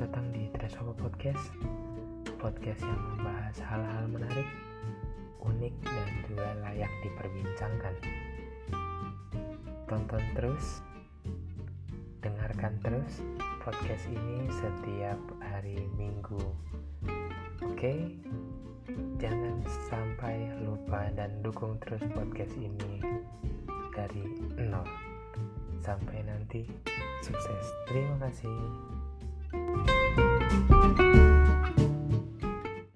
datang di Tresopo Podcast. Podcast yang membahas hal-hal menarik, unik, dan juga layak diperbincangkan. Tonton terus, dengarkan terus podcast ini setiap hari Minggu. Oke, jangan sampai lupa dan dukung terus podcast ini dari nol. Sampai nanti, sukses. Terima kasih.